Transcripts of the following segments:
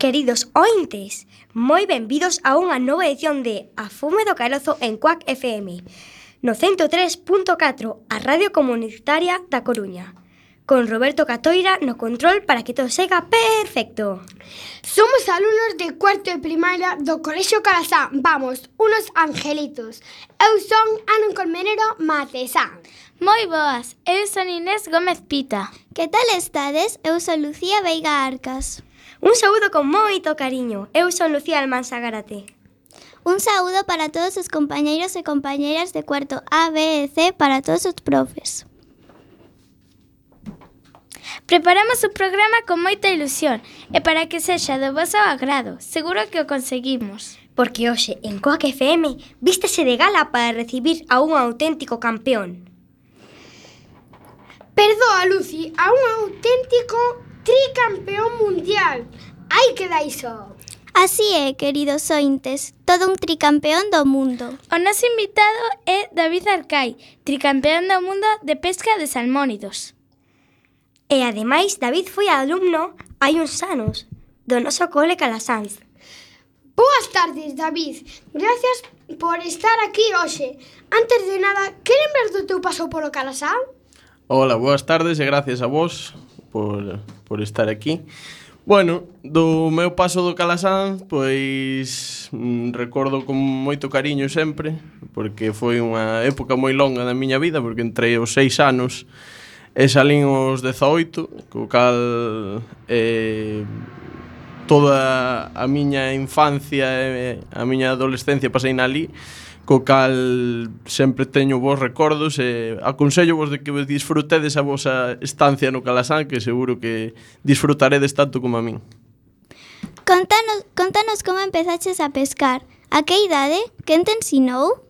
Queridos ointes, moi benvidos a unha nova edición de A Fume do Carozo en Cuac FM, no 103.4, a Radio Comunitaria da Coruña, con Roberto Catoira no control para que todo sega perfecto. Somos alumnos de cuarto de primaria do Colexio Calazá, vamos, unos angelitos. Eu son Ana Colmenero Matesán. Moi boas, eu son Inés Gómez Pita. Que tal estades? Eu son Lucía Veiga Arcas. Un saúdo con moito cariño. Eu son Lucía Almansa Garate. Un saúdo para todos os compañeiros e compañeiras de cuarto A, B e C, para todos os profes. Preparamos o programa con moita ilusión e para que sexa do vosso agrado. Seguro que o conseguimos. Porque hoxe en Coac FM vístese de gala para recibir a un auténtico campeón. Perdoa, Lucy, a un auténtico tricampeón mundial. Ai que da iso! Así é, queridos ointes, todo un tricampeón do mundo. O noso invitado é David Arcai, tricampeón do mundo de pesca de salmónidos. E ademais, David foi alumno hai uns anos do noso cole Calasanz. Boas tardes, David. Gracias por estar aquí hoxe. Antes de nada, que lembras do teu paso polo Calasanz? Hola, boas tardes e gracias a vos por por estar aquí. Bueno, do meu paso do Calasanz, pois mm, recordo con moito cariño sempre, porque foi unha época moi longa da miña vida, porque entre os seis anos e salín os 18, co cal eh, toda a miña infancia e a miña adolescencia pasei na ali, co cal sempre teño vos recordos e aconsello vos de que disfrutedes a vosa estancia no Calasán que seguro que disfrutaredes tanto como a min. Contanos, contanos como empezaches a pescar. A que idade? Quen te ensinou?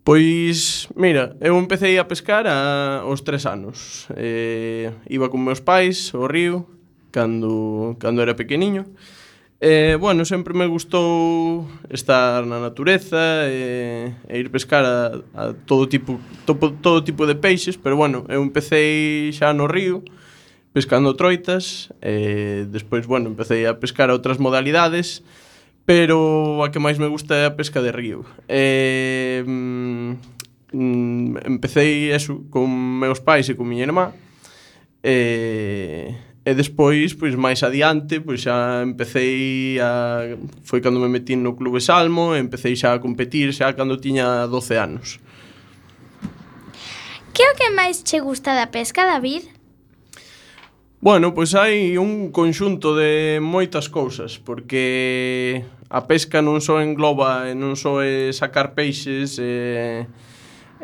Pois, mira, eu empecé a pescar a, aos tres anos. Eh, iba con meus pais ao río cando, cando era pequeniño. E Eh, bueno, sempre me gustou estar na natureza e, e ir pescar a, a todo tipo topo, todo tipo de peixes, pero bueno, eu empecé xa no río pescando troitas, e eh, despois, bueno, empecé a pescar a outras modalidades, pero a que máis me gusta é a pesca de río. Eh, mm, empecé eso con meus pais e con miña irmá, eh, E despois, pois máis adiante, pois xa empecé a foi cando me metí no Clube Salmo, e empecé xa a competir xa cando tiña 12 anos. Que é o que máis che gusta da pesca, David? Bueno, pois hai un conxunto de moitas cousas, porque a pesca non só engloba, non só é sacar peixes, eh,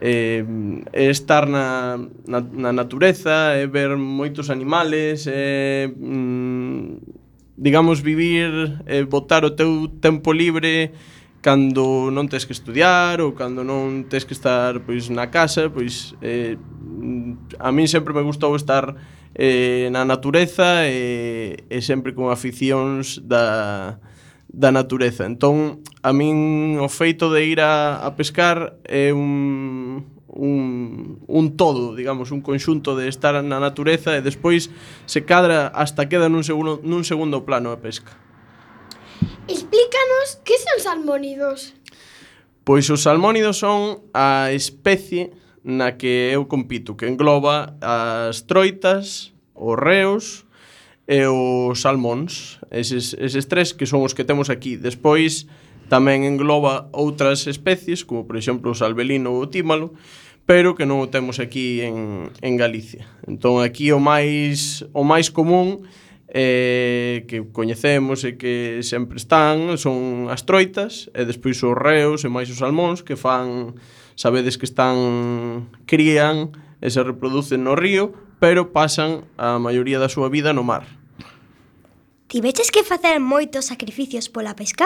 eh, estar na, na, na natureza, é ver moitos animales, e mm, digamos, vivir, é botar o teu tempo libre cando non tens que estudiar ou cando non tens que estar pois na casa, pois eh, a min sempre me gustou estar eh, na natureza e, e sempre con aficións da, da natureza. Entón, a min o feito de ir a, a pescar é un, un, un todo, digamos, un conxunto de estar na natureza e despois se cadra hasta queda nun segundo, nun segundo plano a pesca. Explícanos que son salmónidos. Pois os salmónidos son a especie na que eu compito, que engloba as troitas, os reos, e os salmóns, eses, eses tres que son os que temos aquí. Despois tamén engloba outras especies, como por exemplo o salvelino ou o tímalo, pero que non o temos aquí en, en Galicia. Entón aquí o máis o máis común eh, que coñecemos e que sempre están son as troitas e despois os reos e máis os salmóns que fan sabedes que están crían e se reproducen no río pero pasan a maioría da súa vida no mar Tiveches que facer moitos sacrificios pola pesca?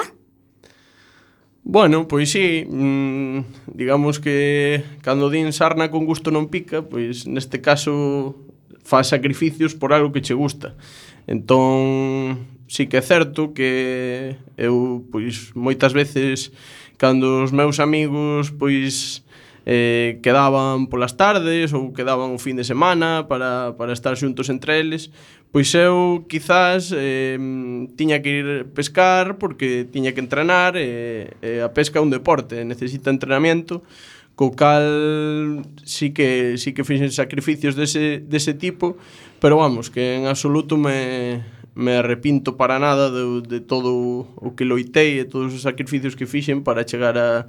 Bueno, pois sí, mm, digamos que cando din sarna con gusto non pica, pois neste caso fa sacrificios por algo que che gusta. Entón, sí que é certo que eu pois moitas veces cando os meus amigos pois eh, quedaban polas tardes ou quedaban o fin de semana para, para estar xuntos entre eles. Pois eu quizás eh, tiña que ir pescar porque tiña que entrenar e, eh, eh, a pesca é un deporte necesita entrenamiento co cal sí que sí que fixen sacrificios dese, dese tipo pero vamos, que en absoluto me, me arrepinto para nada de, de todo o que loitei e todos os sacrificios que fixen para chegar a,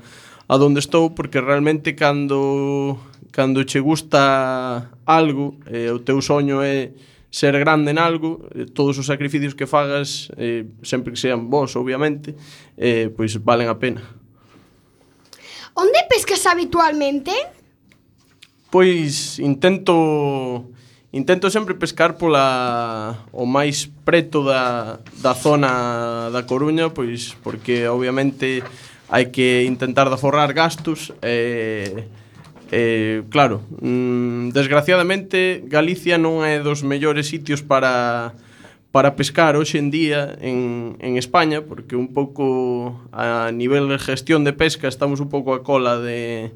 a donde estou porque realmente cando cando che gusta algo, eh, o teu soño é ser grande en algo, eh, todos os sacrificios que fagas, eh, sempre que sean vos, obviamente, eh, pois valen a pena. Onde pescas habitualmente? Pois intento intento sempre pescar pola o máis preto da, da zona da Coruña, pois porque obviamente hai que intentar de forrar gastos e eh, Eh, claro, mm, desgraciadamente Galicia non é dos mellores sitios para para pescar hoxe en día en, en España porque un pouco a nivel de gestión de pesca estamos un pouco a cola de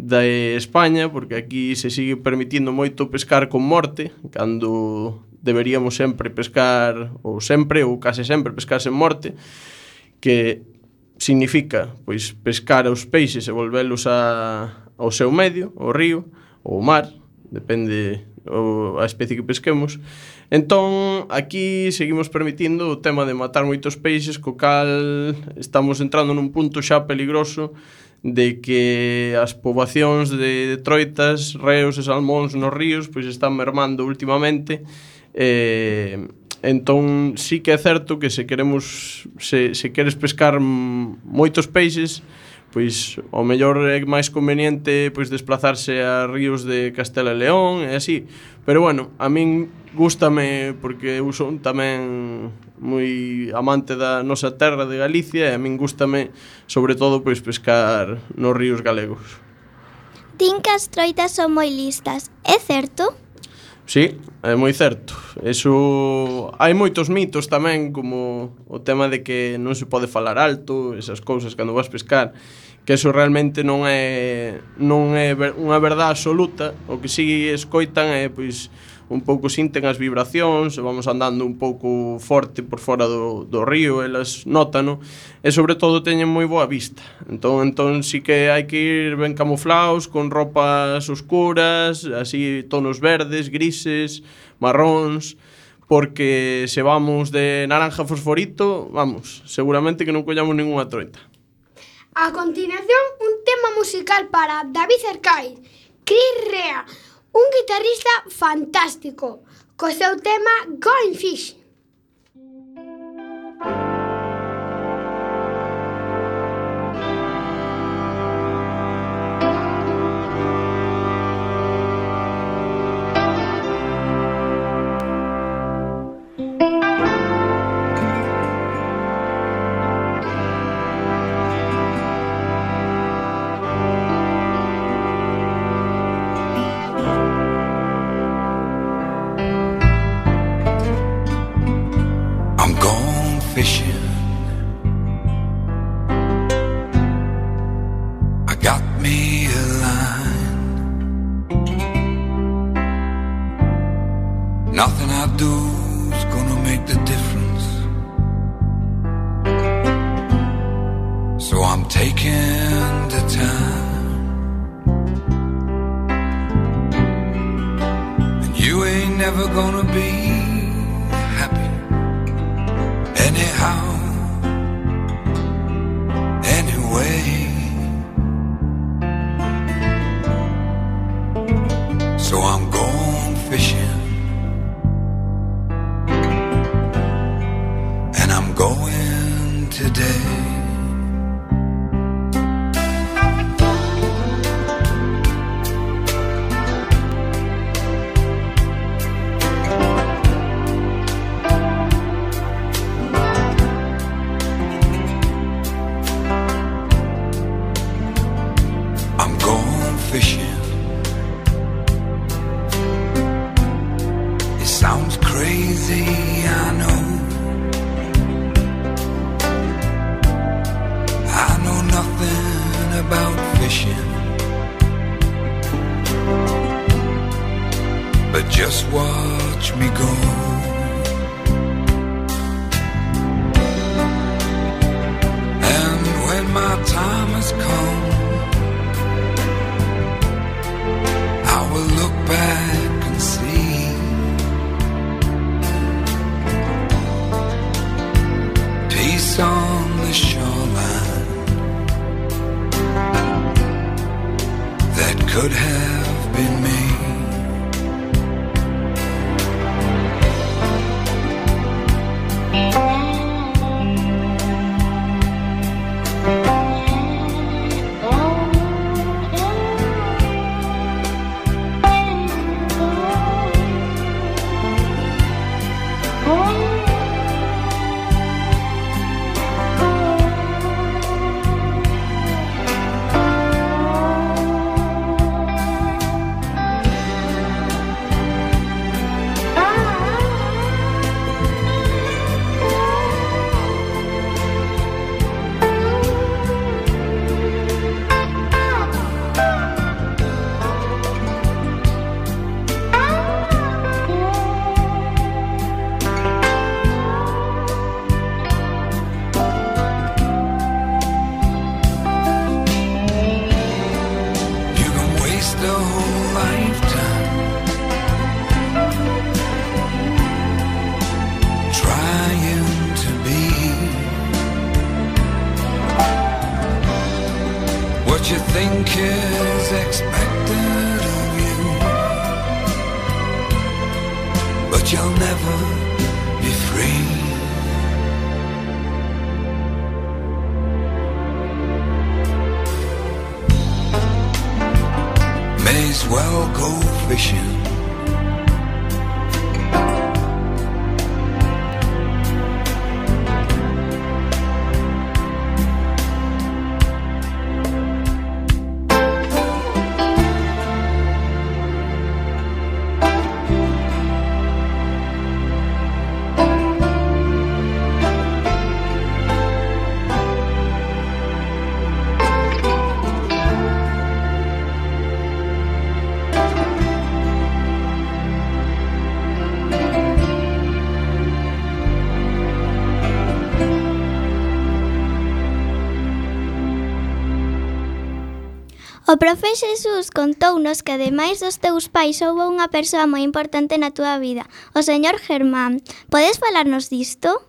de España porque aquí se sigue permitindo moito pescar con morte cando deberíamos sempre pescar ou sempre ou case sempre pescar sen morte que significa pois pescar os peixes e volvelos a, ao seu medio, o río ou o mar, depende o, a especie que pesquemos. Entón, aquí seguimos permitindo o tema de matar moitos peixes, co cal estamos entrando nun punto xa peligroso de que as poboacións de troitas, reos e salmóns nos ríos pois están mermando últimamente eh, Entón, sí que é certo que se queremos se, se queres pescar moitos peixes, pois ao mellor é máis conveniente pois desplazarse a ríos de Castela e León e así. Pero bueno, a min gustame porque eu son tamén moi amante da nosa terra de Galicia e a min gustame sobre todo pois pescar nos ríos galegos. Tin que as troitas son moi listas, é certo? Sí, é moi certo. Eso hai moitos mitos tamén como o tema de que non se pode falar alto, esas cousas cando vas pescar, que eso realmente non é non é unha verdade absoluta, o que si escoitan é pois un pouco sinten as vibracións, vamos andando un pouco forte por fora do, do río, elas notano, e sobre todo teñen moi boa vista. Entón, entón sí que hai que ir ben camuflaos, con ropas oscuras, así tonos verdes, grises, marróns, porque se vamos de naranja fosforito, vamos, seguramente que non collamos ningunha troita. A continuación, un tema musical para David Cercais, Cris Rea, un guitarrista fantástico co seu tema Going Fishing. today. O profe Xesús contounos que ademais dos teus pais houbo unha persoa moi importante na túa vida, o señor Germán. Podes falarnos disto?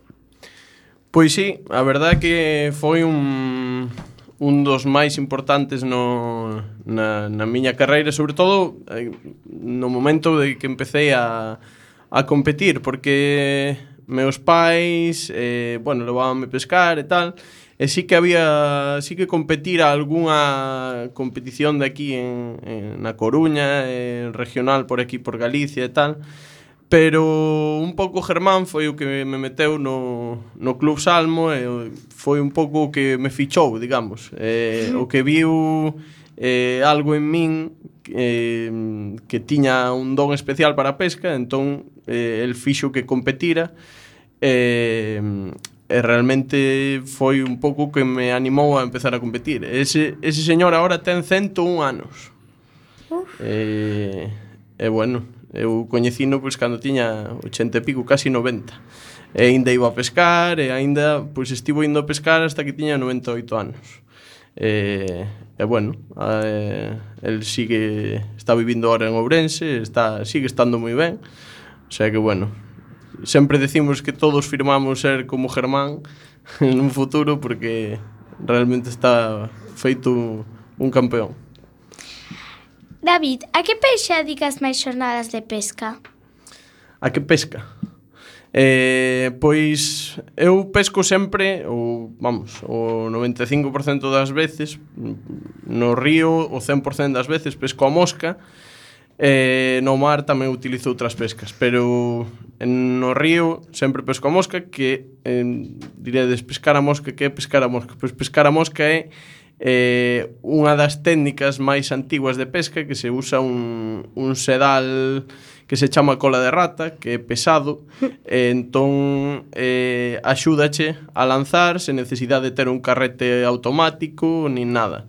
Pois sí, a verdade que foi un, un dos máis importantes no, na, na miña carreira, sobre todo eh, no momento de que empecé a, a competir, porque meus pais, eh, bueno, levábame pescar e tal, e E sí que había, sí que competir a algunha competición de aquí en, en na Coruña, en regional por aquí por Galicia e tal. Pero un pouco Germán foi o que me meteu no, no Club Salmo e foi un pouco o que me fichou, digamos. Eh, o que viu eh, algo en min eh, que tiña un don especial para a pesca, entón eh, el fixo que competira eh, e realmente foi un pouco que me animou a empezar a competir. Ese, ese señor agora ten 101 anos. E, eh, e bueno, eu coñecino pois cando tiña 80 e pico, casi 90. E aínda iba a pescar, e aínda pois estivo indo a pescar hasta que tiña 98 anos. E, e bueno, eh, el sigue está vivindo ahora en Ourense, está sigue estando moi ben. O sea que bueno, sempre decimos que todos firmamos ser como Germán nun futuro porque realmente está feito un campeón. David, a que peixe adicas máis xornadas de pesca? A que pesca? Eh, pois eu pesco sempre ou vamos, o 95% das veces no río, o 100% das veces pesco a mosca Eh, no mar tamén utilizo outras pescas, pero en, no río sempre pesco a mosca que eh, diredes pescar a mosca que é pescar a mosca. Pois pescar a mosca é eh, unha das técnicas máis antiguas de pesca que se usa un, un sedal que se chama cola de rata, que é pesado, e entón eh, axúdache a lanzar sen necesidade de ter un carrete automático nin nada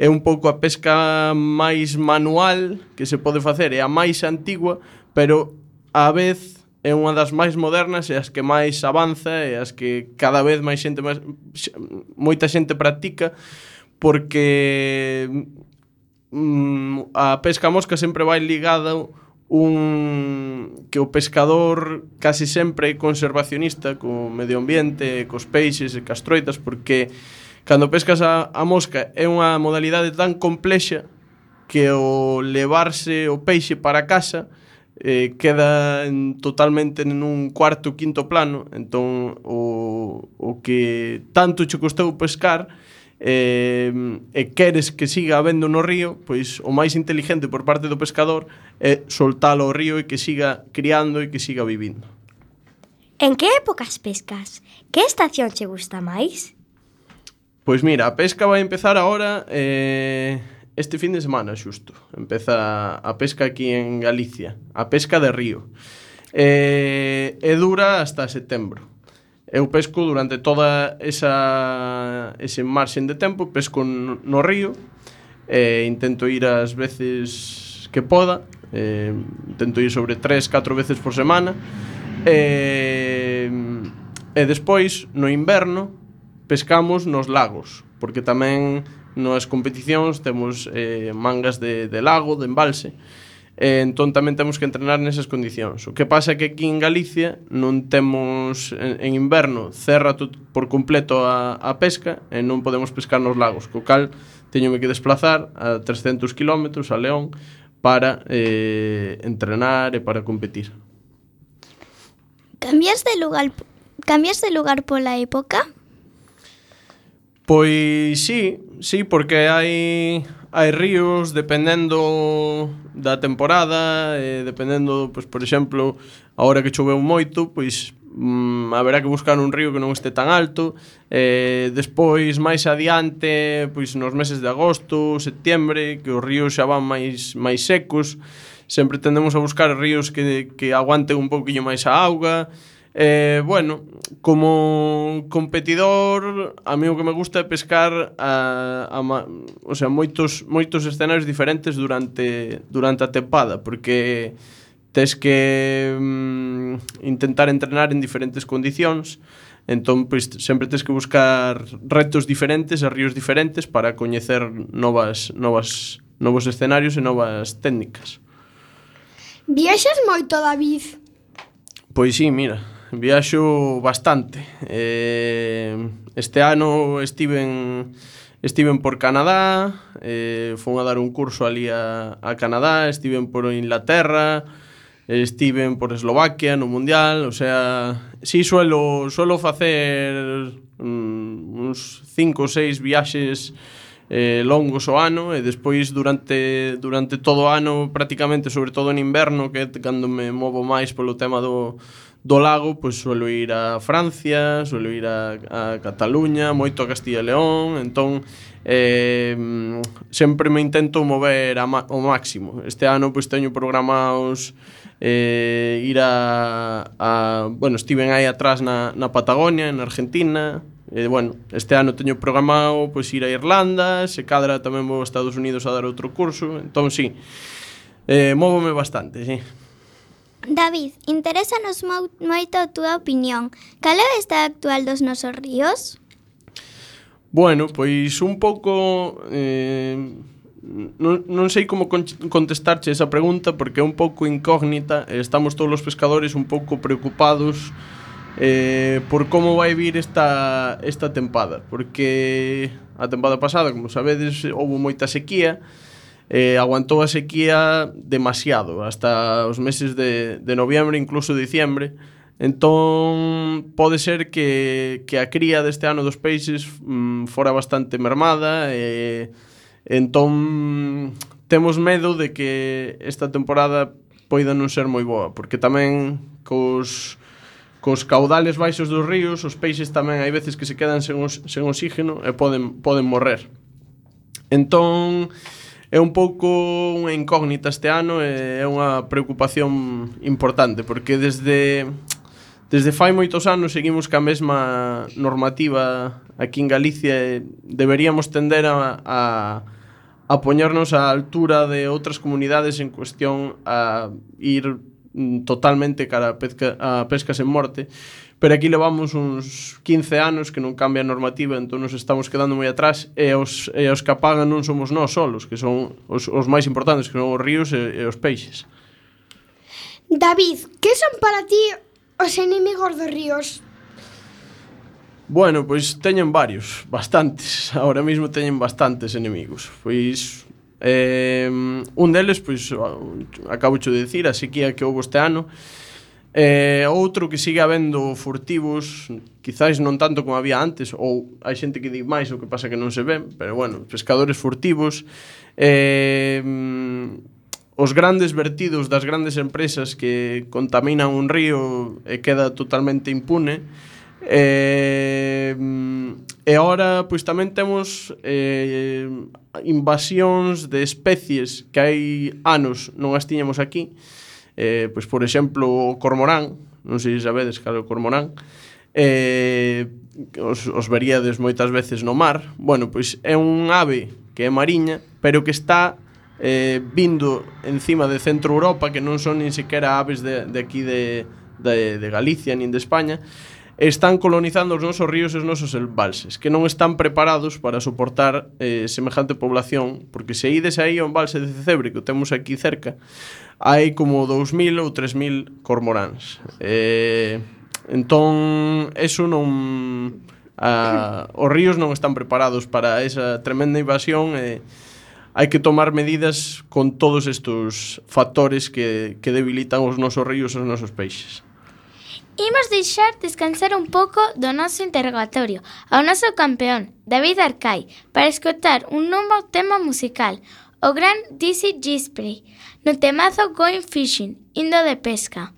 é un pouco a pesca máis manual que se pode facer, é a máis antigua, pero á vez é unha das máis modernas e as que máis avanza e as que cada vez máis xente máis, moita xente practica porque mm, a pesca mosca sempre vai ligada un que o pescador casi sempre é conservacionista co medio ambiente, cos peixes e cas troitas porque Cando pescas a, a mosca é unha modalidade tan complexa que o levarse o peixe para casa eh, queda en, totalmente nun cuarto quinto plano entón o, o que tanto che costou pescar eh, e queres que siga habendo no río pois o máis inteligente por parte do pescador é soltalo ao río e que siga criando e que siga vivindo En que épocas pescas? Que estación che gusta máis? Pois mira, a pesca vai empezar agora eh, este fin de semana xusto. Empeza a pesca aquí en Galicia, a pesca de río. Eh, e dura hasta setembro. Eu pesco durante toda esa ese marxen de tempo, pesco no río, eh, intento ir as veces que poda, eh, intento ir sobre 3, 4 veces por semana. Eh, e despois no inverno pescamos nos lagos, porque tamén nas competicións temos eh, mangas de, de lago, de embalse, e entón tamén temos que entrenar nesas condicións. O que pasa é que aquí en Galicia non temos, en, en inverno, cerra tot, por completo a, a pesca e non podemos pescar nos lagos, co cal teñome que desplazar a 300 km a León para eh, entrenar e para competir. Cambias de lugar cambias de lugar pola época? Pois sí, sí, porque hai hai ríos dependendo da temporada, eh, dependendo, pois por exemplo, a hora que choveu moito, pois mm, haberá que buscar un río que non este tan alto. Eh, despois máis adiante, pois nos meses de agosto, setembro, que os ríos xa van máis máis secos, sempre tendemos a buscar ríos que que aguanten un pouquinho máis a auga. Eh, bueno, como competidor, a mí o que me gusta é pescar a, a o sea, moitos moitos escenarios diferentes durante durante a tempada, porque tes que mm, intentar entrenar en diferentes condicións, entón pois sempre tes que buscar retos diferentes e ríos diferentes para coñecer novas novas novos escenarios e novas técnicas. Viaxas moito, David? Pois sí, mira, viaxo bastante. Eh, este ano estive en, Estiven por Canadá, eh, fun a dar un curso ali a, a Canadá, estiven por Inglaterra, estiven por Eslovaquia no Mundial, o sea, si sí suelo, suelo facer mm, uns cinco ou seis viaxes eh, longos o ano e despois durante, durante todo o ano prácticamente, sobre todo en inverno que é cando me movo máis polo tema do, do lago pois suelo ir a Francia, suelo ir a, a Cataluña, moito a Castilla e León entón eh, sempre me intento mover a, ao máximo. Este ano pois teño programados eh, ir a, a bueno, estiven aí atrás na, na Patagonia, en Argentina E, bueno, este ano teño programado pois, ir a Irlanda, se cadra tamén vou a Estados Unidos a dar outro curso, entón sí, eh, móvome bastante, sí. David, interésanos moito a túa opinión. Cal é o estado actual dos nosos ríos? Bueno, pois un pouco... Eh, non, non sei como contestarche esa pregunta porque é un pouco incógnita e estamos todos os pescadores un pouco preocupados eh, por como vai vir esta, esta tempada porque a tempada pasada, como sabedes, houve moita sequía eh, aguantou a sequía demasiado hasta os meses de, de noviembre, incluso diciembre. Entón pode ser que, que a cría deste ano dos peixes mm, fora bastante mermada e eh, entón temos medo de que esta temporada poida non ser moi boa porque tamén cos Cos caudales baixos dos ríos, os peixes tamén hai veces que se quedan sen, os, sen oxígeno e poden, poden morrer. Entón, é un pouco unha incógnita este ano e é unha preocupación importante, porque desde Desde fai moitos anos seguimos ca mesma normativa aquí en Galicia e deberíamos tender a, a, a poñernos á altura de outras comunidades en cuestión a ir Mm, totalmente cara a pesca, a pesca sen morte pero aquí levamos uns 15 anos que non cambia a normativa, entón nos estamos quedando moi atrás e os, e os que apagan non somos nós solos, que son os, os máis importantes, que son os ríos e, e os peixes. David, que son para ti os enemigos dos ríos? Bueno, pois teñen varios, bastantes. Ahora mesmo teñen bastantes enemigos. Pois Eh, un deles, pois, acabo de dicir, a sequía que houve este ano, Eh, outro que sigue habendo furtivos, quizáis non tanto como había antes, ou hai xente que di máis, o que pasa que non se ven, pero bueno, pescadores furtivos, eh, os grandes vertidos das grandes empresas que contaminan un río e queda totalmente impune, Eh, e agora pois tamén temos eh, invasións de especies que hai anos non as tiñamos aquí. Eh, pois por exemplo, o cormorán, non sei se sabedes cal é o cormorán. Eh, os, os veríades moitas veces no mar. Bueno, pois é un ave que é mariña, pero que está eh, vindo encima de Centro Europa, que non son nin sequera aves de, de aquí de, de, de Galicia nin de España, están colonizando os nosos ríos e os nosos embalses, que non están preparados para soportar eh, semejante población, porque se ides aí ao embalse de Cecebre, que o temos aquí cerca, hai como 2.000 ou 3.000 cormoráns. Eh, entón, eso non... Ah, os ríos non están preparados para esa tremenda invasión e... Eh, hai que tomar medidas con todos estes factores que, que debilitan os nosos ríos e os nosos peixes. Imos deixar descansar un pouco do noso interrogatorio ao noso campeón, David Arcai, para escotar un novo tema musical, o gran Dizzy Gisprey, no temazo Going Fishing, indo de pesca.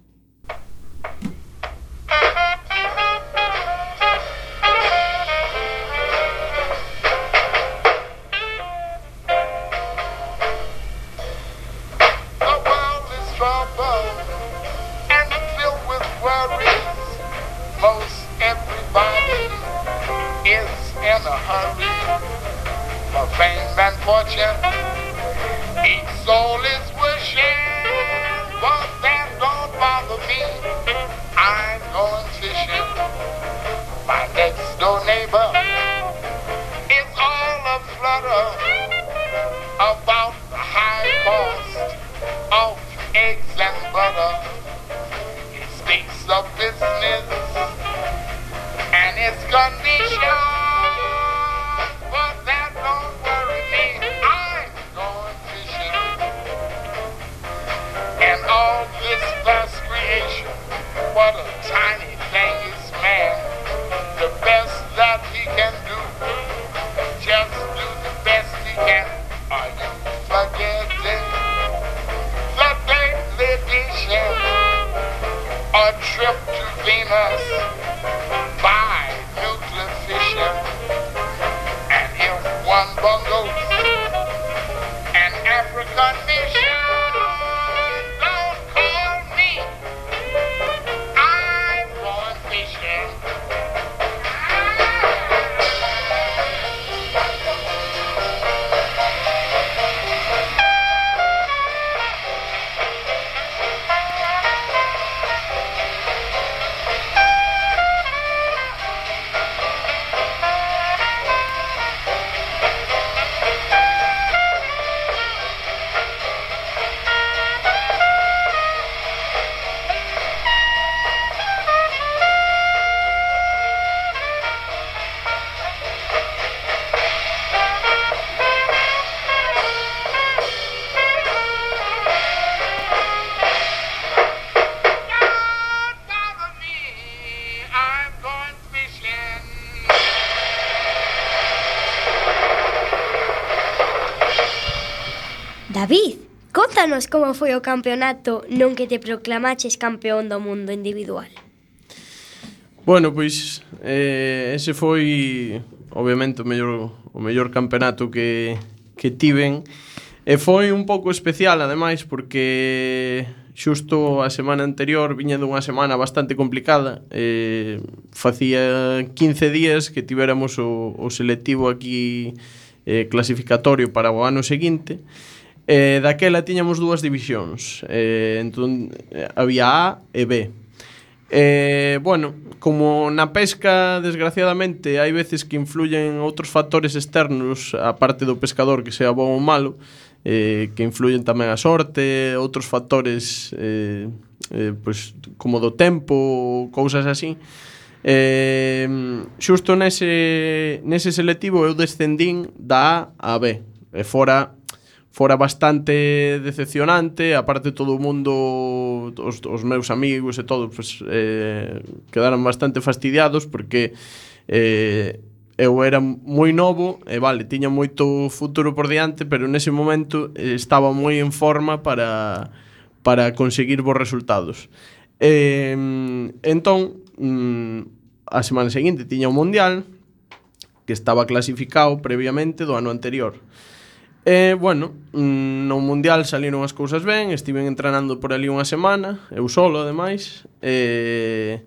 Fame and fortune. Each soul is wishing, but that don't bother me. I'm going fishing. My next door neighbor is all a flutter about the high cost of eggs and butter. He speaks of business and its condition, What a tiny thing is man. The best that he can do, just do the best he can. Are you forgetting the daily edition? A trip to Venus como foi o campeonato non que te proclamaches campeón do mundo individual? Bueno, pois eh, ese foi obviamente o mellor, o mellor campeonato que, que tiven. E foi un pouco especial ademais porque xusto a semana anterior viña dunha semana bastante complicada. Eh, facía 15 días que tiveramos o, o selectivo aquí eh, clasificatorio para o ano seguinte. e Eh, daquela tiñamos dúas divisións. Eh, entón, eh, había A e B. Eh, bueno, como na pesca, desgraciadamente, hai veces que influyen outros factores externos, a parte do pescador que sea bon ou malo, eh, que influyen tamén a sorte, outros factores eh, eh, pues, como do tempo, cousas así. Eh, xusto nese, nese selectivo eu descendín da A a B, e fora fora bastante decepcionante, aparte todo o mundo, os, os meus amigos e todo, pues, eh, quedaron bastante fastidiados porque eh, eu era moi novo e vale, tiña moito futuro por diante, pero nese momento eh, estaba moi en forma para para conseguir bons resultados. Eh, entón, mm, a semana seguinte tiña o Mundial, que estaba clasificado previamente do ano anterior. E, bueno, no Mundial saliron as cousas ben, estiven entrenando por ali unha semana, eu solo, ademais, e,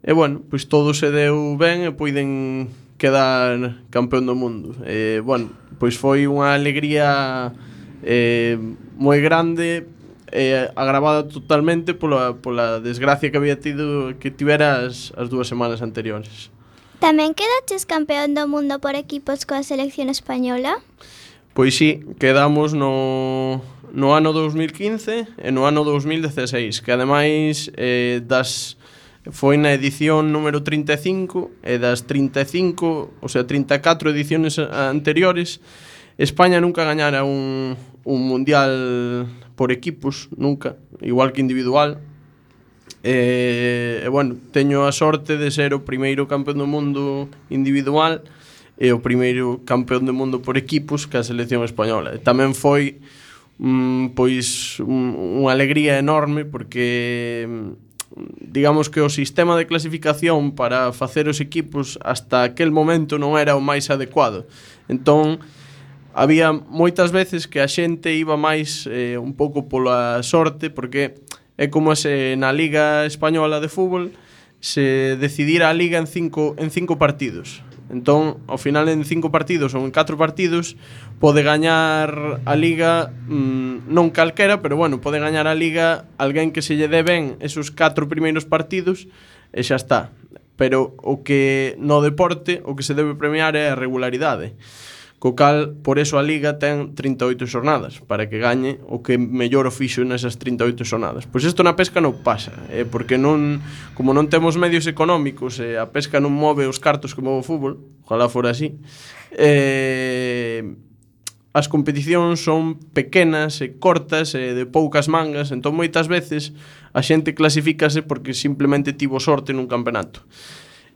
e bueno, pois todo se deu ben e poiden quedar campeón do mundo. E, bueno, pois foi unha alegría eh, moi grande eh, agravada totalmente pola, pola desgracia que había tido que tiveras as dúas semanas anteriores. Tamén quedaches campeón do mundo por equipos coa selección española? Sí. Pois sí, quedamos no, no ano 2015 e no ano 2016, que ademais eh, das foi na edición número 35 e das 35, ou sea, 34 ediciones anteriores, España nunca gañara un, un mundial por equipos, nunca, igual que individual. E, eh, e bueno, teño a sorte de ser o primeiro campeón do mundo individual, e o primeiro campeón do mundo por equipos que a selección española. E tamén foi mm, pois un, unha alegría enorme porque mm, digamos que o sistema de clasificación para facer os equipos hasta aquel momento non era o máis adecuado. Entón, había moitas veces que a xente iba máis eh, un pouco pola sorte porque é como se na Liga Española de Fútbol se decidira a Liga en cinco, en cinco partidos Entón, ao final en cinco partidos ou en catro partidos pode gañar a liga mmm, non calquera, pero bueno, pode gañar a liga alguén que se lle dé ben esos catro primeiros partidos e xa está. Pero o que no deporte o que se debe premiar é a regularidade co cal por eso a Liga ten 38 xornadas para que gañe o que mellor o fixo nesas 38 xornadas. Pois isto na pesca non pasa, eh, porque non como non temos medios económicos e eh, a pesca non move os cartos como o fútbol, ojalá fora así. Eh, as competicións son pequenas e cortas e de poucas mangas, entón moitas veces a xente clasifícase porque simplemente tivo sorte nun campeonato.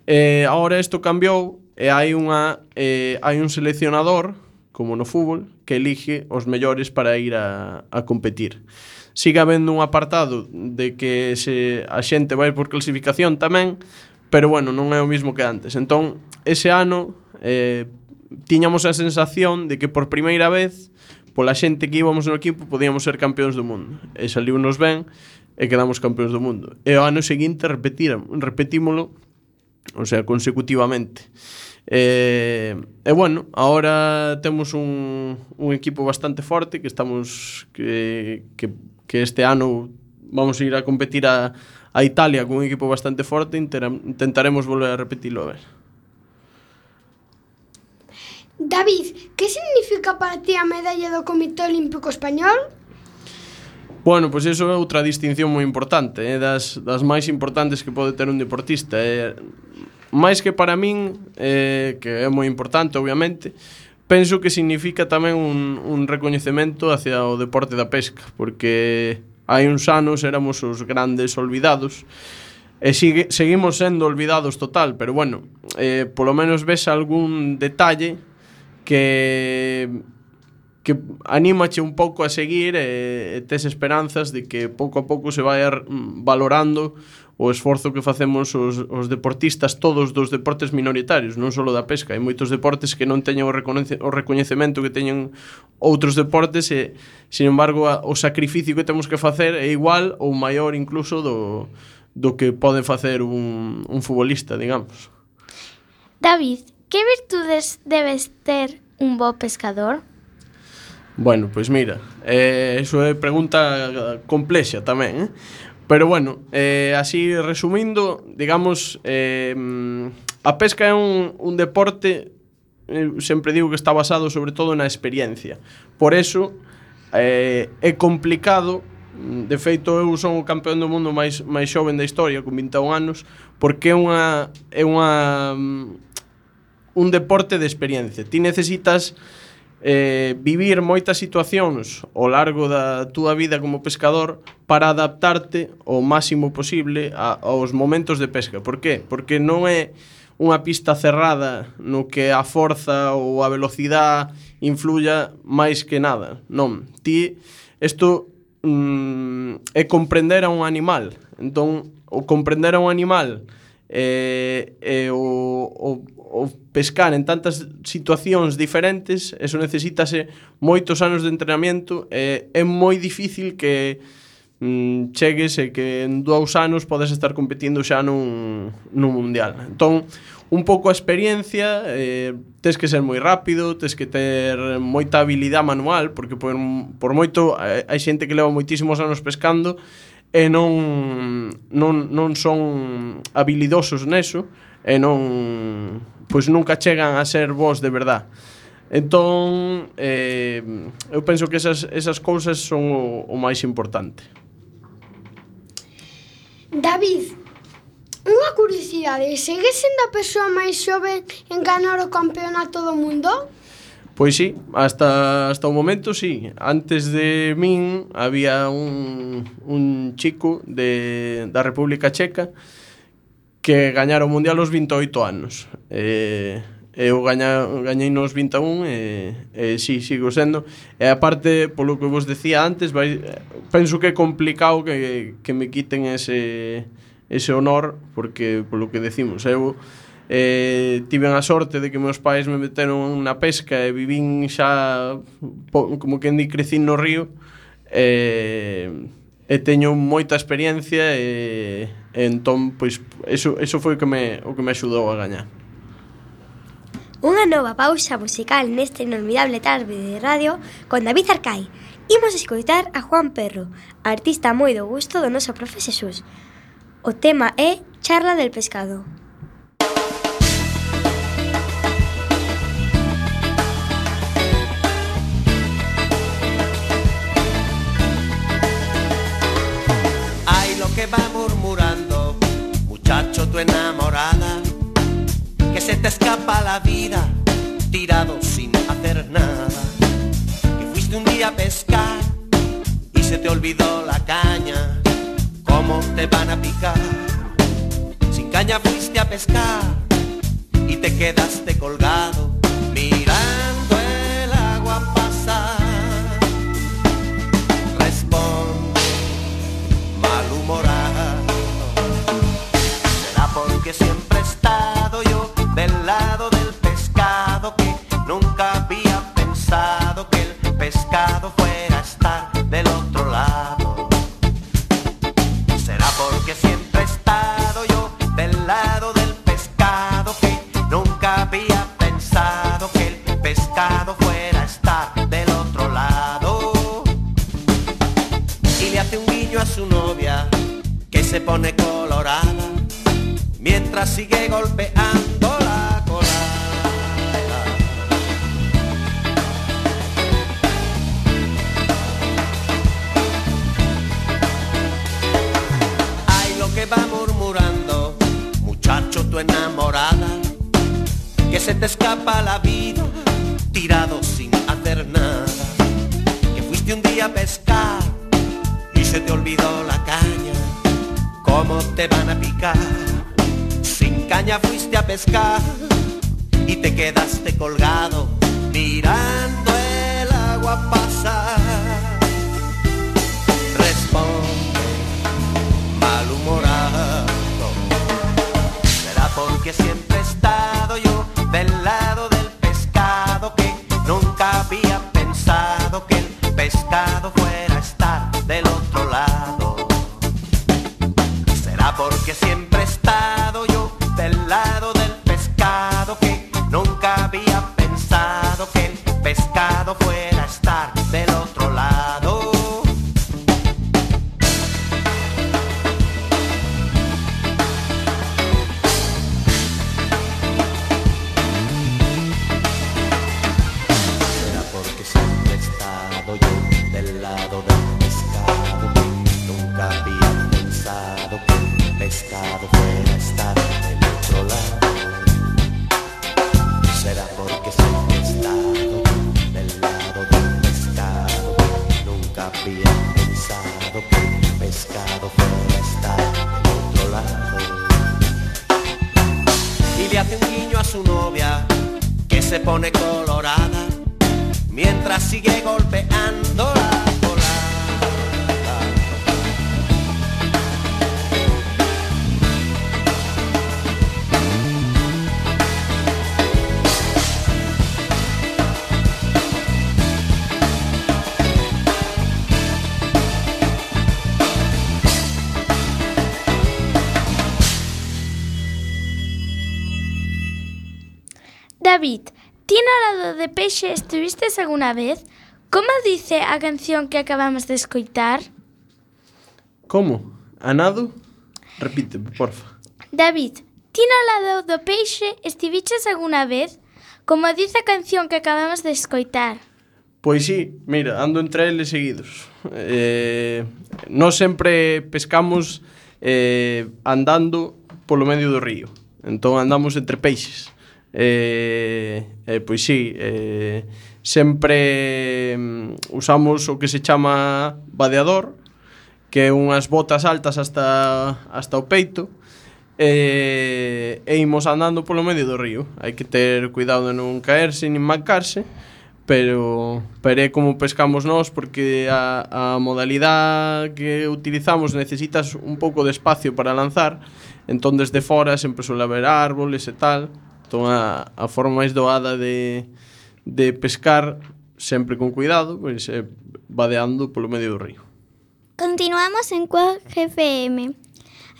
Eh, agora isto cambiou e hai unha eh, hai un seleccionador como no fútbol que elige os mellores para ir a, a competir. Siga habendo un apartado de que se a xente vai por clasificación tamén pero bueno, non é o mismo que antes. Entón, ese ano eh, tiñamos a sensación de que por primeira vez pola xente que íbamos no equipo podíamos ser campeóns do mundo. E saliu nos ben e quedamos campeóns do mundo. E o ano seguinte repetiram, repetímolo o sea, consecutivamente. E, eh, e bueno, ahora temos un, un equipo bastante forte que estamos que, que, que este ano vamos a ir a competir a, a Italia con un equipo bastante forte, intera, intentaremos volver a repetirlo a ver. David, que significa para ti a medalla do Comité Olímpico Español? Bueno, pois pues iso é outra distinción moi importante, é eh? das, das máis importantes que pode ter un deportista. É, eh? máis que para min, eh, que é moi importante, obviamente, penso que significa tamén un, un recoñecemento hacia o deporte da pesca, porque hai uns anos éramos os grandes olvidados, e sigue, seguimos sendo olvidados total, pero bueno, eh, polo menos ves algún detalle que que anímache un pouco a seguir e, e tes esperanzas de que pouco a pouco se vai mm, valorando o esforzo que facemos os, os deportistas todos dos deportes minoritarios, non só da pesca. Hai moitos deportes que non teñen o, o recoñecemento que teñen outros deportes e, sin embargo, a, o sacrificio que temos que facer é igual ou maior incluso do, do que pode facer un, un futbolista, digamos. David, que virtudes debes ter un bo pescador? Bueno, pois mira, eh, eso é pregunta complexa tamén, eh? Pero bueno, eh, así resumindo, digamos, eh, a pesca é un, un deporte, eh, sempre digo que está basado sobre todo na experiencia. Por eso, eh, é complicado De feito, eu son o campeón do mundo máis máis xoven da historia, con 21 anos, porque é unha é unha um, un deporte de experiencia. Ti necesitas eh, vivir moitas situacións ao largo da túa vida como pescador para adaptarte o máximo posible a, aos momentos de pesca. Por qué? Porque non é unha pista cerrada no que a forza ou a velocidade influya máis que nada. Non, ti isto mm, é comprender a un animal. Entón, o comprender a un animal eh, e o, o, o pescar en tantas situacións diferentes, eso necesítase moitos anos de entrenamiento e é moi difícil que mm, chegues e que en dous anos podes estar competindo xa nun, nun mundial. Entón, un pouco a experiencia, eh, tes que ser moi rápido, tes que ter moita habilidade manual, porque por, por moito hai xente que leva moitísimos anos pescando e non, non, non son habilidosos neso e non pois nunca chegan a ser vos de verdad. Entón, eh, eu penso que esas, esas cousas son o, o máis importante. David, unha curiosidade, segues sendo a persoa máis xove en ganar o campeonato do mundo? Pois sí, hasta, hasta o momento sí. Antes de min había un, un chico de, da República Checa que gañara o Mundial aos 28 anos. Eh, eu gaña, gañei nos 21 e, e si, sí, sigo sendo. E aparte, polo que vos decía antes, vai, penso que é complicado que, que me quiten ese, ese honor, porque polo que decimos, eu... Eh, Eh, tiven a sorte de que meus pais me meteron na pesca e vivín xa po, como que endi crecín no río eh, e teño moita experiencia e, e entón pois eso, eso foi o que me o que me axudou a gañar. Unha nova pausa musical nesta inolvidable tarde de radio con David Arcai. Imos escoitar a Juan Perro, artista moi do gusto do noso profe Xesús. O tema é Charla del Pescado. Muchacho, tu enamorada, que se te escapa la vida, tirado sin hacer nada. Que fuiste un día a pescar y se te olvidó la caña, cómo te van a picar. Sin caña fuiste a pescar y te quedaste colgado, mirando el pescado fuera estar del otro lado. Será porque siempre he estado yo del lado del pescado que nunca había pensado que el pescado fuera a estar del otro lado y le hace un guiño a su novia que se pone colorada mientras sigue golpeando enamorada, que se te escapa la vida tirado sin hacer nada, que fuiste un día a pescar y se te olvidó la caña, cómo te van a picar. Sin caña fuiste a pescar y te quedaste colgado mirando el agua pasar. Porque siempre he estado yo del lado del pescado que nunca había pensado que el pescado fuera David, ti na Lado de Peixe estuvistes alguna vez? Como dice a canción que acabamos de escoitar? Como? Anado? Repite, porfa. David, ti no lado do peixe estiviches alguna vez? Como dice a canción que acabamos de escoitar. Pois sí, mira, ando entre eles seguidos. Eh, nós sempre pescamos eh, andando polo medio do río. Entón andamos entre peixes eh, eh, pois sí, eh, sempre mm, usamos o que se chama vadeador, que é unhas botas altas hasta, hasta o peito, e, e imos andando polo medio do río. Hai que ter cuidado de non caerse nin mancarse, pero, pero é como pescamos nós porque a, a modalidade que utilizamos necesitas un pouco de espacio para lanzar entón desde fora sempre suele haber árboles e tal Entón a, a forma máis doada de, de pescar sempre con cuidado, pois é vadeando polo medio do río. Continuamos en Cuac FM.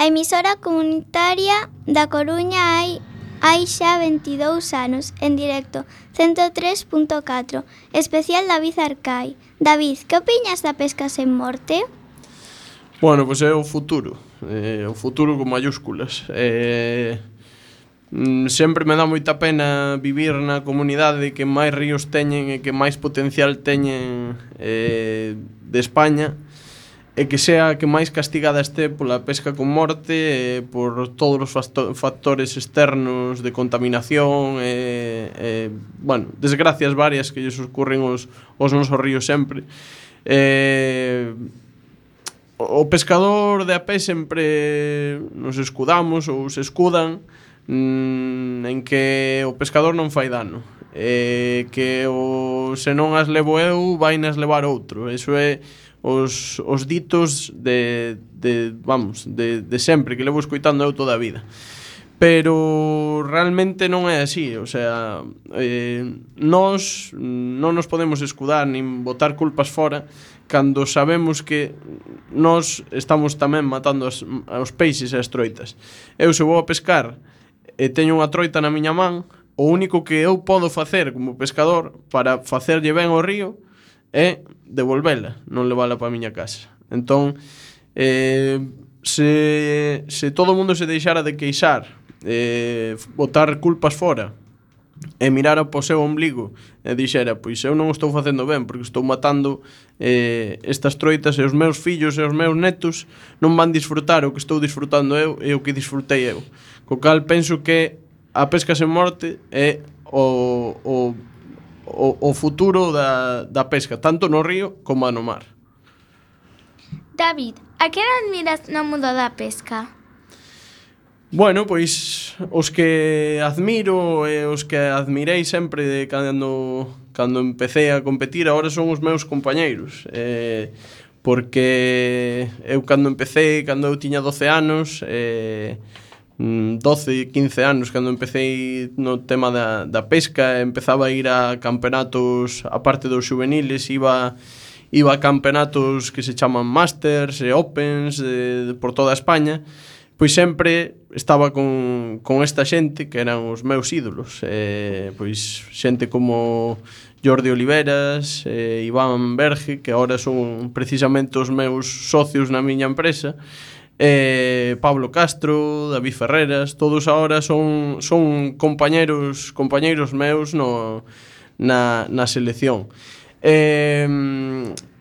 A emisora comunitaria da Coruña hai hai xa 22 anos, en directo, 103.4, especial David Arcai. David, que opiñas da pesca sen morte? Bueno, pois é o futuro, eh, o futuro con mayúsculas. Eh, mm, sempre me dá moita pena vivir na comunidade que máis ríos teñen e que máis potencial teñen eh, de España e que sea que máis castigada este pola pesca con morte e por todos os factores externos de contaminación e, e bueno, desgracias varias que lles ocurren os, os nosos ríos sempre. E, o pescador de a pé sempre nos escudamos ou se escudan mm, en que o pescador non fai dano. Eh, que o, se non as levo eu vai nas levar outro. Eso é os, os ditos de, de vamos de, de sempre que levo escoitando eu toda a vida. Pero realmente non é así, o sea, eh, nós non nos podemos escudar nin botar culpas fora cando sabemos que nós estamos tamén matando as, os peixes e as troitas. Eu se vou a pescar e teño unha troita na miña man, o único que eu podo facer como pescador para facerlle ben o río é devolvela, non levala para a miña casa. Entón, eh, se, se todo o mundo se deixara de queixar, eh, botar culpas fora, e mirara po seu ombligo e dixera, pois eu non o estou facendo ben porque estou matando eh, estas troitas e os meus fillos e os meus netos non van disfrutar o que estou disfrutando eu e o que disfrutei eu Co cal penso que a pesca sen morte é o, o, o, o futuro da, da pesca, tanto no río como no mar. David, a que admiras no mundo da pesca? Bueno, pois os que admiro e os que admirei sempre de cando cando empecé a competir agora son os meus compañeiros. Eh, porque eu cando empecé, cando eu tiña 12 anos, eh, Mm, 12, 15 anos cando empecé no tema da, da pesca empezaba a ir a campeonatos a parte dos juveniles iba iba a campeonatos que se chaman Masters e Opens de, de, por toda España. Pois sempre estaba con, con esta xente que eran os meus ídolos eh, pois xente como Jordi Oliveras e eh, Iván Berge que agora son precisamente os meus socios na miña empresa. e eh, Pablo Castro, David Ferreras, todos ahora son son compañeros compañeiros meus no na na selección. Eh,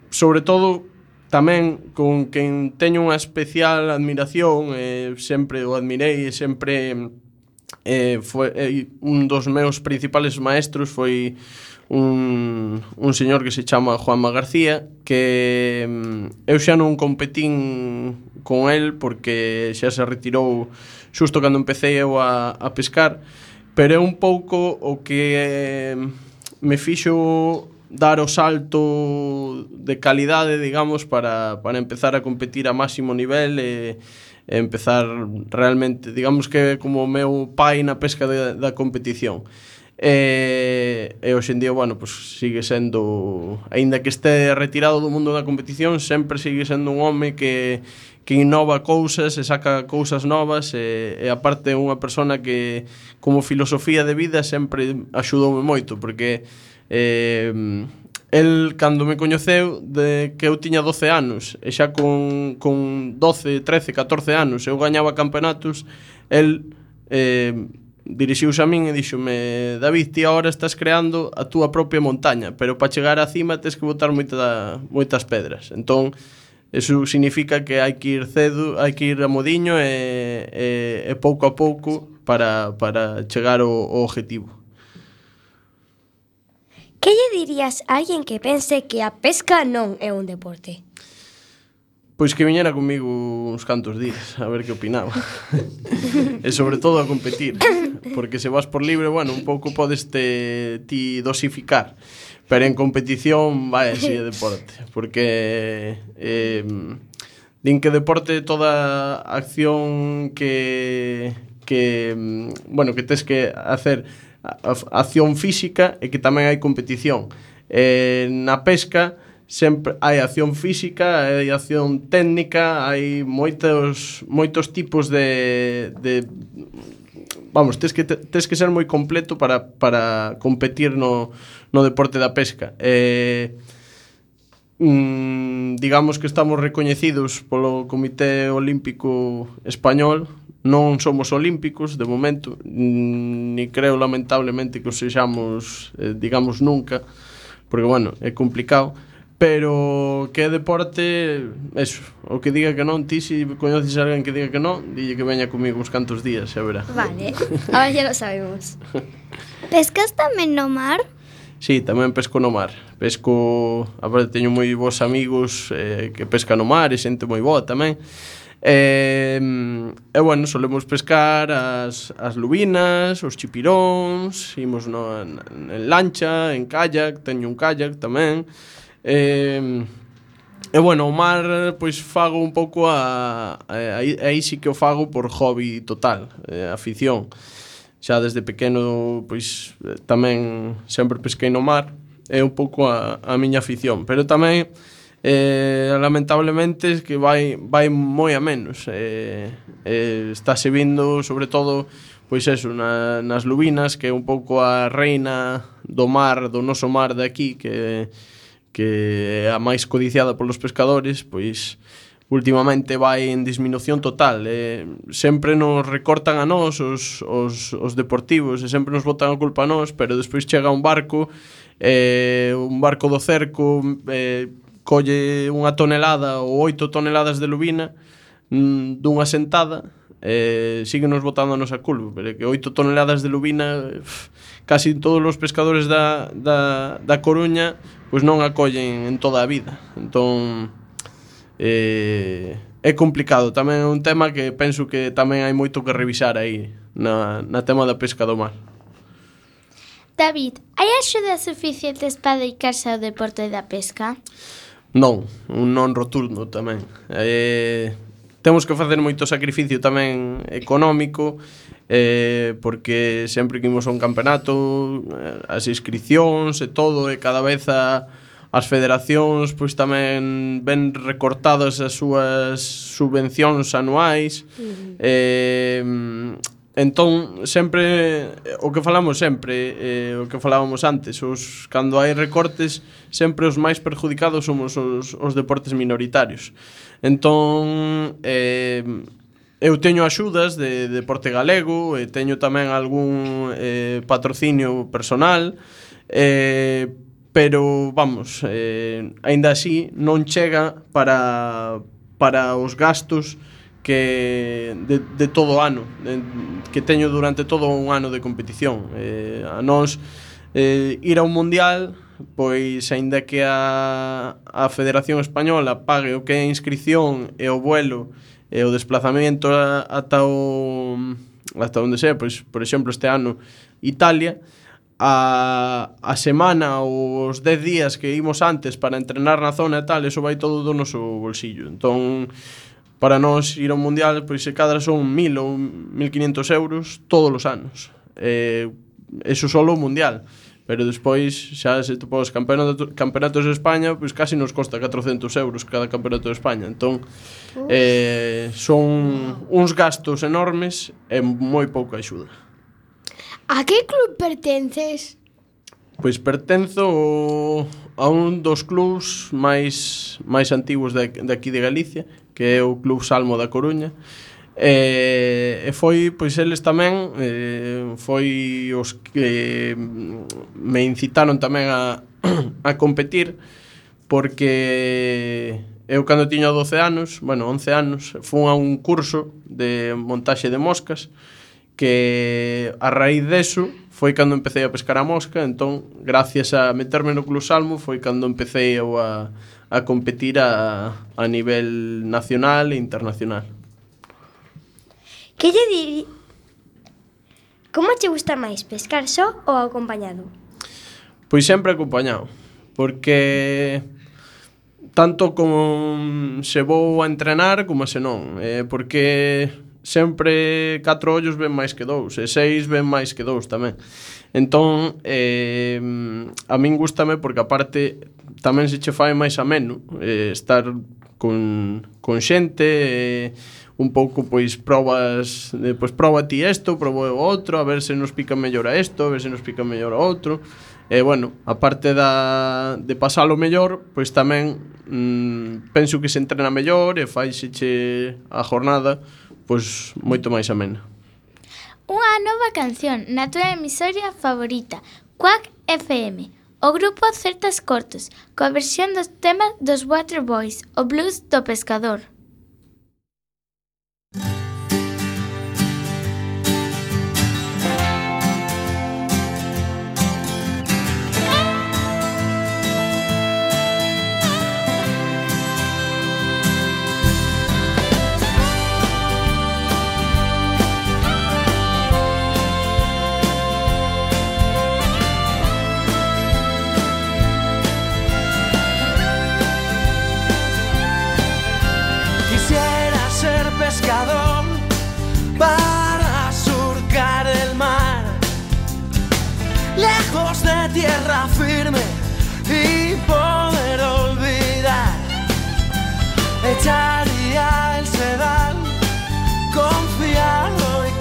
sobre todo tamén con quen teño unha especial admiración, eh, sempre o admirei e sempre eh, foi eh, un dos meus principales maestros foi un, un señor que se chama Juanma García que mm, eu xa non competín con el porque xa se retirou xusto cando empecé eu a, a pescar pero é un pouco o que mm, me fixo dar o salto de calidade, digamos, para, para empezar a competir a máximo nivel e, e empezar realmente, digamos que como o meu pai na pesca de, da competición. E, e hoxe en día, bueno, pues, sigue sendo, aínda que este retirado do mundo da competición, sempre sigue sendo un home que, que innova cousas e saca cousas novas e, e aparte é unha persona que como filosofía de vida sempre axudoume moito porque eh, El cando me coñeceu de que eu tiña 12 anos e xa con, con 12, 13, 14 anos eu gañaba campeonatos el eh, dirixiuse a min e díxome David, ti agora estás creando a túa propia montaña, pero para chegar á cima tens que botar moita, moitas pedras. Entón, eso significa que hai que ir cedo, hai que ir a modiño e, e, e pouco a pouco para, para chegar ao, ao objetivo. Que lle dirías a alguén que pense que a pesca non é un deporte? Pois que viñera comigo uns cantos días a ver que opinaba. e sobre todo a competir, porque se vas por libre, bueno, un pouco podes te ti dosificar, pero en competición vai así de deporte, porque eh, din que deporte toda acción que que bueno, que tes que hacer acción física e que tamén hai competición. Eh, na pesca sempre hai acción física, hai acción técnica, hai moitos moitos tipos de de vamos, tes que tes que ser moi completo para para competir no no deporte da pesca. Eh mm, digamos que estamos recoñecidos polo Comité Olímpico Español, non somos olímpicos de momento, mm, ni creo lamentablemente que os sexamos, eh, digamos, nunca, porque, bueno, é complicado, pero que é deporte, eso, o que diga que non, ti se si coñeces a alguén que diga que non, dille que veña comigo uns cantos días, xa verá. Vale, ahora ya lo sabemos. Pescas tamén no mar? Sí, tamén pesco no mar. Pesco, aparte teño moi bons amigos eh, que pescan no mar e xente moi boa tamén. E, eh, eh, bueno, solemos pescar as, as lubinas, os chipiróns, imos no, en, en lancha, en kayak, teño un kayak tamén. Eh, E bueno, o mar pois fago un pouco a, a, a aí sí que o fago por hobby total, eh, afición. Xa desde pequeno pois eh, tamén sempre pesquei no mar, é un pouco a, a miña afición, pero tamén eh, lamentablemente es que vai vai moi a menos. Eh, eh, estáse vindo sobre todo pois eso, na, nas lubinas, que é un pouco a reina do mar, do noso mar de aquí, que que é a máis codiciada polos pescadores, pois últimamente vai en disminución total. Eh, sempre nos recortan a nós os, os, os deportivos e sempre nos botan a culpa a nós, pero despois chega un barco, eh, un barco do cerco, eh, colle unha tonelada ou oito toneladas de lubina mm, dunha sentada, eh, sigue nos botando a culpa, pero que oito toneladas de lubina, pff, casi todos os pescadores da, da, da Coruña pois non acollen en toda a vida. Entón eh, é complicado, tamén é un tema que penso que tamén hai moito que revisar aí na, na tema da pesca do mar. David, hai axudas suficientes para dedicarse ao deporte da pesca? Non, un non rotundo tamén. Eh, temos que facer moito sacrificio tamén económico eh, porque sempre que imos a un campeonato eh, as inscripcións e todo e cada vez a, as federacións pois tamén ven recortadas as súas subvencións anuais uh -huh. eh, entón sempre o que falamos sempre eh, o que falábamos antes os, cando hai recortes sempre os máis perjudicados somos os, os deportes minoritarios entón eh, Eu teño axudas de deporte galego, e teño tamén algún eh, patrocinio personal, eh, pero vamos, eh, aínda así non chega para para os gastos que de, de todo o ano, de, que teño durante todo un ano de competición. Eh, a nós eh, ir a un mundial pois aínda que a, a Federación Española pague o que é a inscripción e o vuelo e o desplazamento ata o ata onde sea, pois, por exemplo, este ano Italia, a, a semana ou os 10 días que imos antes para entrenar na zona e tal, eso vai todo do noso bolsillo. Entón, para nós ir ao Mundial, pois se cadra son 1.000 ou 1.500 euros todos os anos. Eh, eso solo o Mundial. Mundial pero despois xa se tu os campeonato, campeonatos de España pois casi nos costa 400 euros cada campeonato de España. Entón eh, son uns gastos enormes e moi pouca axuda. A que club pertences? Pois pertenzo a un dos clubs máis máis antigos de, de aquí de Galicia que é o Club Salmo da Coruña. E, e foi, pois eles tamén eh, foi os que mm, me incitaron tamén a, a competir porque eu cando tiña 12 anos, bueno, 11 anos, fun a un curso de montaxe de moscas que a raíz deso foi cando empecé a pescar a mosca, entón, gracias a meterme no Club Salmo, foi cando empecé eu a, a competir a, a nivel nacional e internacional. Que lle diri... Como che gusta máis, pescar só ou acompañado? Pois sempre acompañado, porque tanto como se vou a entrenar como se non, eh, porque sempre catro ollos ven máis que dous e seis ven máis que dous tamén. Entón, eh, a min gustame porque aparte tamén se che fai máis ameno eh, estar con, con xente e eh, un pouco pois probas, eh, pois proba ti isto, probo o outro, a ver se nos pica mellor a isto, a ver se nos pica mellor a outro. E bueno, aparte da, de pasalo mellor, pois tamén mm, penso que se entrena mellor e faiseche a jornada pois moito máis amena. Unha nova canción na túa emisoria favorita, Quack FM. O grupo Certas Cortos, coa versión dos temas dos Waterboys, o blues do pescador. De tierra firme y poder olvidar. Echaría el sedal confiado y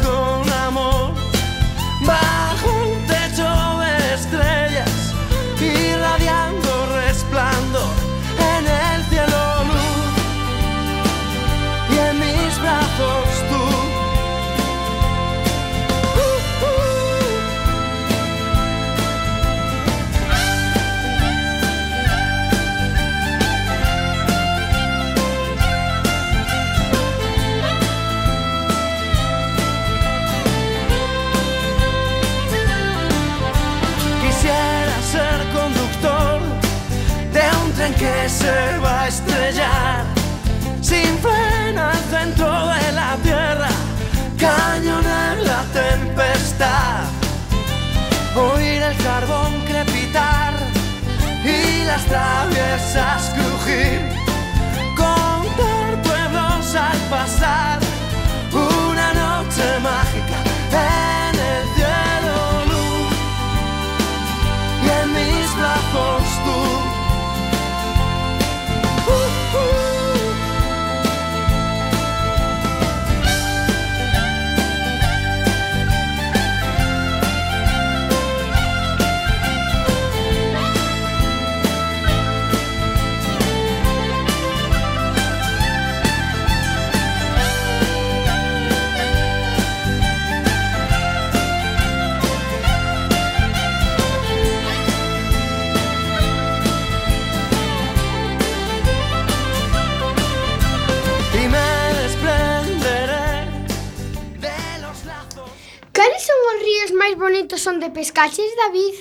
caches, David?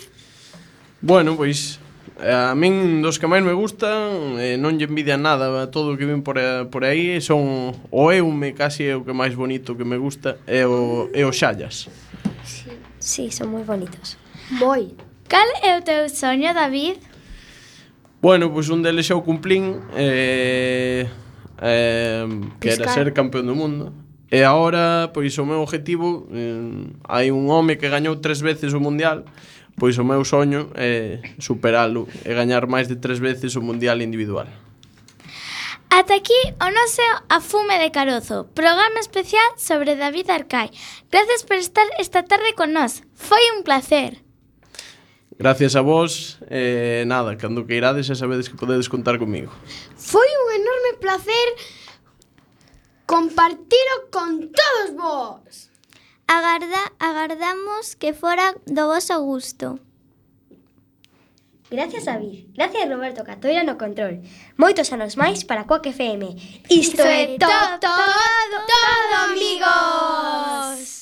Bueno, pois a min dos que máis me gustan eh, non lle envidia nada a todo o que ven por, por aí son o Eume casi é o que máis bonito que me gusta é o, é o Xallas. Sí, sí son moi bonitos. Moi Cal é o teu soño, David? Bueno, pois un deles xa o cumplín eh, eh, que era ser campeón do mundo. E agora, pois o meu objetivo, eh, hai un home que gañou tres veces o Mundial, pois o meu soño é superalo e gañar máis de tres veces o Mundial individual. Ata aquí o noso Afume de Carozo, programa especial sobre David Arcai. Gracias por estar esta tarde con nós. Foi un placer. Gracias a vos, eh, nada, cando que irades xa sabedes que podedes contar comigo. Foi un enorme placer compartilo con todos vos. Agarda, agardamos que fora do voso gusto. Gracias, David. Gracias, Roberto Catoira no control. Moitos anos máis para Coac FM. Isto é todo, todo, todo, amigos!